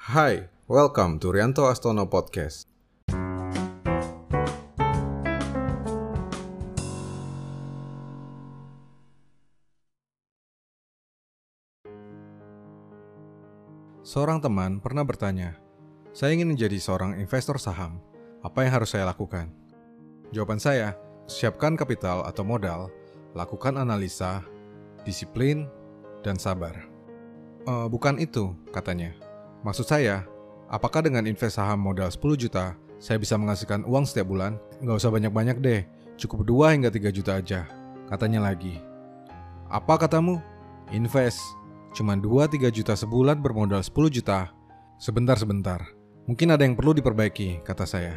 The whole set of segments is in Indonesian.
Hai, welcome to Rianto Astono Podcast. Seorang teman pernah bertanya, "Saya ingin menjadi seorang investor saham. Apa yang harus saya lakukan?" Jawaban saya, siapkan kapital atau modal, lakukan analisa, disiplin, dan sabar. "E, bukan itu, katanya. Maksud saya, apakah dengan invest saham modal 10 juta, saya bisa menghasilkan uang setiap bulan? Nggak usah banyak-banyak deh, cukup 2 hingga 3 juta aja. Katanya lagi. Apa katamu? Invest. Cuma 2-3 juta sebulan bermodal 10 juta. Sebentar-sebentar. Mungkin ada yang perlu diperbaiki, kata saya.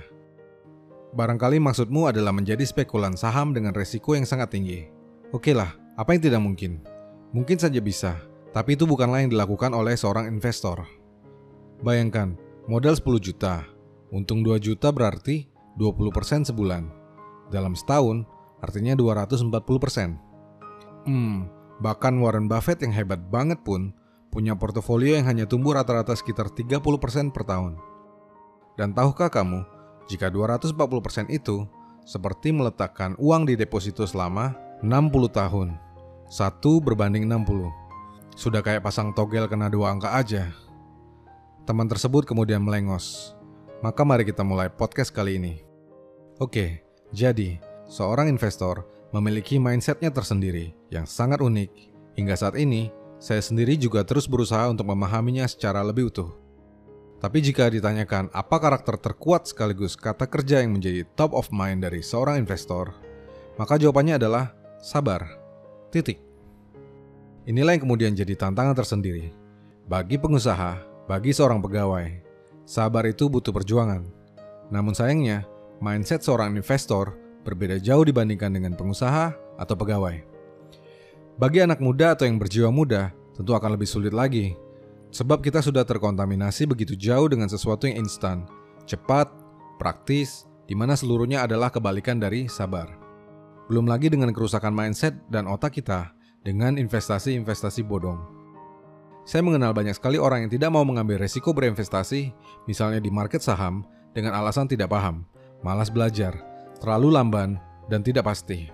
Barangkali maksudmu adalah menjadi spekulan saham dengan resiko yang sangat tinggi. Oke lah, apa yang tidak mungkin? Mungkin saja bisa, tapi itu bukanlah yang dilakukan oleh seorang investor. Bayangkan, modal 10 juta, untung 2 juta berarti 20% sebulan. Dalam setahun, artinya 240%. Hmm, bahkan Warren Buffett yang hebat banget pun punya portofolio yang hanya tumbuh rata-rata sekitar 30% per tahun. Dan tahukah kamu, jika 240% itu seperti meletakkan uang di deposito selama 60 tahun. Satu berbanding 60. Sudah kayak pasang togel kena dua angka aja. Teman tersebut kemudian melengos. Maka mari kita mulai podcast kali ini. Oke, jadi seorang investor memiliki mindsetnya tersendiri yang sangat unik. Hingga saat ini, saya sendiri juga terus berusaha untuk memahaminya secara lebih utuh. Tapi jika ditanyakan apa karakter terkuat sekaligus kata kerja yang menjadi top of mind dari seorang investor, maka jawabannya adalah sabar. Titik. Inilah yang kemudian jadi tantangan tersendiri bagi pengusaha bagi seorang pegawai, sabar itu butuh perjuangan. Namun sayangnya, mindset seorang investor berbeda jauh dibandingkan dengan pengusaha atau pegawai. Bagi anak muda atau yang berjiwa muda, tentu akan lebih sulit lagi. Sebab kita sudah terkontaminasi begitu jauh dengan sesuatu yang instan, cepat, praktis, di mana seluruhnya adalah kebalikan dari sabar. Belum lagi dengan kerusakan mindset dan otak kita dengan investasi-investasi bodong. Saya mengenal banyak sekali orang yang tidak mau mengambil resiko berinvestasi, misalnya di market saham, dengan alasan tidak paham, malas belajar, terlalu lamban, dan tidak pasti.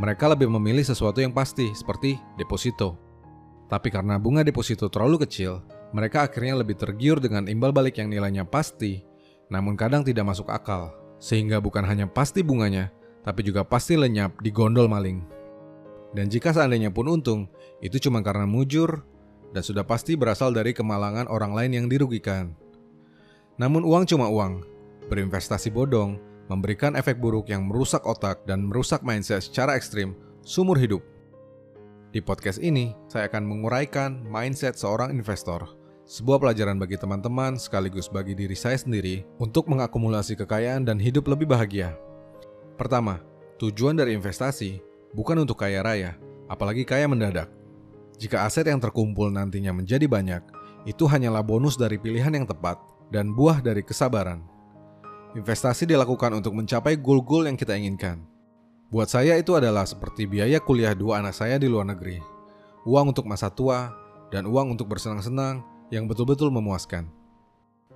Mereka lebih memilih sesuatu yang pasti, seperti deposito. Tapi karena bunga deposito terlalu kecil, mereka akhirnya lebih tergiur dengan imbal balik yang nilainya pasti, namun kadang tidak masuk akal, sehingga bukan hanya pasti bunganya, tapi juga pasti lenyap di gondol maling. Dan jika seandainya pun untung, itu cuma karena mujur, dan sudah pasti berasal dari kemalangan orang lain yang dirugikan. Namun uang cuma uang. Berinvestasi bodong memberikan efek buruk yang merusak otak dan merusak mindset secara ekstrim sumur hidup. Di podcast ini, saya akan menguraikan mindset seorang investor, sebuah pelajaran bagi teman-teman sekaligus bagi diri saya sendiri untuk mengakumulasi kekayaan dan hidup lebih bahagia. Pertama, tujuan dari investasi bukan untuk kaya raya, apalagi kaya mendadak. Jika aset yang terkumpul nantinya menjadi banyak, itu hanyalah bonus dari pilihan yang tepat dan buah dari kesabaran. Investasi dilakukan untuk mencapai goal-goal yang kita inginkan. Buat saya itu adalah seperti biaya kuliah dua anak saya di luar negeri, uang untuk masa tua, dan uang untuk bersenang-senang yang betul-betul memuaskan.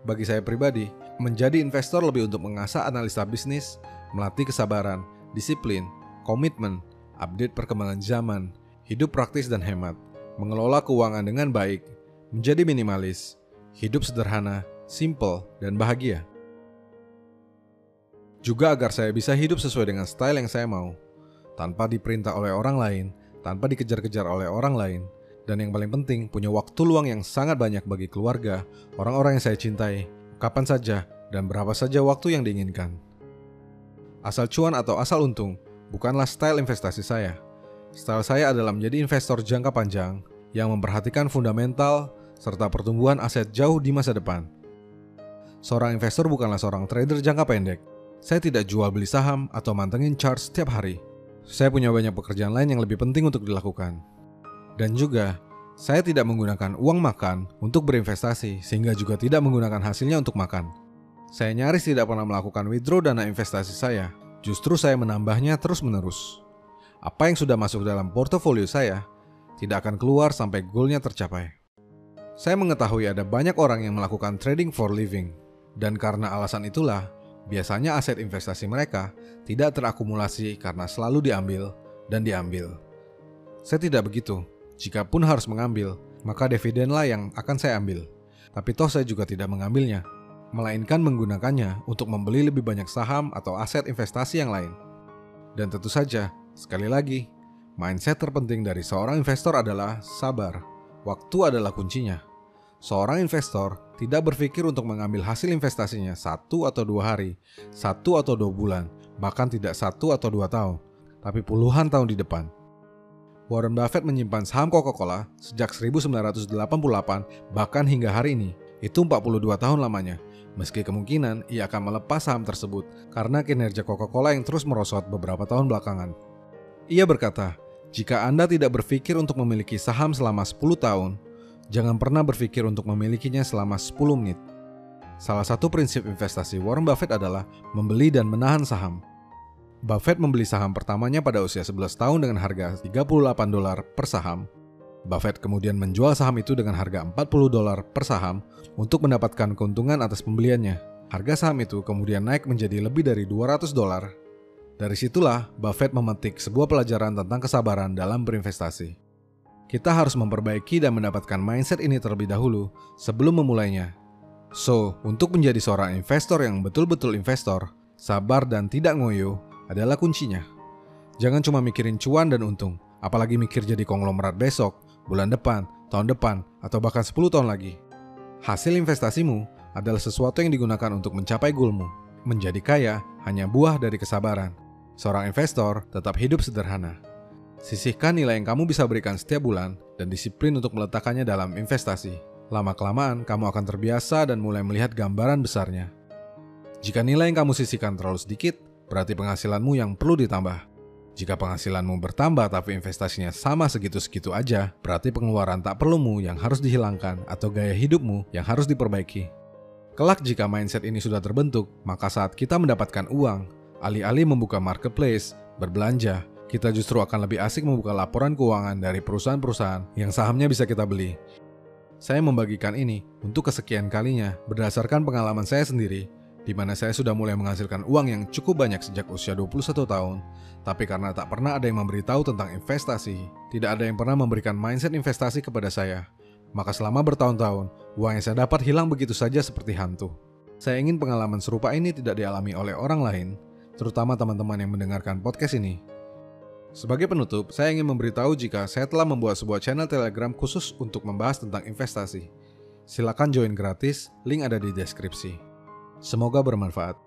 Bagi saya pribadi, menjadi investor lebih untuk mengasah analisa bisnis, melatih kesabaran, disiplin, komitmen, update perkembangan zaman, hidup praktis dan hemat, mengelola keuangan dengan baik, menjadi minimalis, hidup sederhana, simple, dan bahagia. Juga agar saya bisa hidup sesuai dengan style yang saya mau, tanpa diperintah oleh orang lain, tanpa dikejar-kejar oleh orang lain, dan yang paling penting punya waktu luang yang sangat banyak bagi keluarga, orang-orang yang saya cintai, kapan saja, dan berapa saja waktu yang diinginkan. Asal cuan atau asal untung bukanlah style investasi saya, Style saya adalah menjadi investor jangka panjang yang memperhatikan fundamental serta pertumbuhan aset jauh di masa depan. Seorang investor bukanlah seorang trader jangka pendek. Saya tidak jual beli saham atau mantengin chart setiap hari. Saya punya banyak pekerjaan lain yang lebih penting untuk dilakukan. Dan juga, saya tidak menggunakan uang makan untuk berinvestasi sehingga juga tidak menggunakan hasilnya untuk makan. Saya nyaris tidak pernah melakukan withdraw dana investasi saya. Justru saya menambahnya terus-menerus apa yang sudah masuk dalam portofolio saya tidak akan keluar sampai goalnya tercapai. Saya mengetahui ada banyak orang yang melakukan trading for living, dan karena alasan itulah, biasanya aset investasi mereka tidak terakumulasi karena selalu diambil dan diambil. Saya tidak begitu. Jikapun harus mengambil, maka dividenlah yang akan saya ambil. Tapi toh saya juga tidak mengambilnya, melainkan menggunakannya untuk membeli lebih banyak saham atau aset investasi yang lain. Dan tentu saja, sekali lagi, mindset terpenting dari seorang investor adalah sabar. Waktu adalah kuncinya. Seorang investor tidak berpikir untuk mengambil hasil investasinya satu atau dua hari, satu atau dua bulan, bahkan tidak satu atau dua tahun, tapi puluhan tahun di depan. Warren Buffett menyimpan saham Coca-Cola sejak 1988 bahkan hingga hari ini. Itu 42 tahun lamanya. Meski kemungkinan ia akan melepas saham tersebut karena kinerja Coca-Cola yang terus merosot beberapa tahun belakangan. Ia berkata, jika Anda tidak berpikir untuk memiliki saham selama 10 tahun, jangan pernah berpikir untuk memilikinya selama 10 menit. Salah satu prinsip investasi Warren Buffett adalah membeli dan menahan saham. Buffett membeli saham pertamanya pada usia 11 tahun dengan harga 38 dolar per saham. Buffett kemudian menjual saham itu dengan harga 40 dolar per saham untuk mendapatkan keuntungan atas pembeliannya. Harga saham itu kemudian naik menjadi lebih dari 200 dolar. Dari situlah Buffett memetik sebuah pelajaran tentang kesabaran dalam berinvestasi. Kita harus memperbaiki dan mendapatkan mindset ini terlebih dahulu sebelum memulainya. So, untuk menjadi seorang investor yang betul-betul investor, sabar dan tidak ngoyo adalah kuncinya. Jangan cuma mikirin cuan dan untung, apalagi mikir jadi konglomerat besok, bulan depan, tahun depan, atau bahkan 10 tahun lagi. Hasil investasimu adalah sesuatu yang digunakan untuk mencapai goalmu. Menjadi kaya hanya buah dari kesabaran. Seorang investor tetap hidup sederhana. Sisihkan nilai yang kamu bisa berikan setiap bulan dan disiplin untuk meletakkannya dalam investasi. Lama-kelamaan, kamu akan terbiasa dan mulai melihat gambaran besarnya. Jika nilai yang kamu sisihkan terlalu sedikit, berarti penghasilanmu yang perlu ditambah. Jika penghasilanmu bertambah tapi investasinya sama segitu-segitu aja, berarti pengeluaran tak perlumu yang harus dihilangkan atau gaya hidupmu yang harus diperbaiki. Kelak jika mindset ini sudah terbentuk, maka saat kita mendapatkan uang, alih-alih membuka marketplace, berbelanja, kita justru akan lebih asik membuka laporan keuangan dari perusahaan-perusahaan yang sahamnya bisa kita beli. Saya membagikan ini untuk kesekian kalinya berdasarkan pengalaman saya sendiri di mana saya sudah mulai menghasilkan uang yang cukup banyak sejak usia 21 tahun, tapi karena tak pernah ada yang memberitahu tentang investasi, tidak ada yang pernah memberikan mindset investasi kepada saya, maka selama bertahun-tahun, uang yang saya dapat hilang begitu saja seperti hantu. Saya ingin pengalaman serupa ini tidak dialami oleh orang lain, terutama teman-teman yang mendengarkan podcast ini. Sebagai penutup, saya ingin memberitahu jika saya telah membuat sebuah channel Telegram khusus untuk membahas tentang investasi. Silakan join gratis, link ada di deskripsi. Semoga bermanfaat.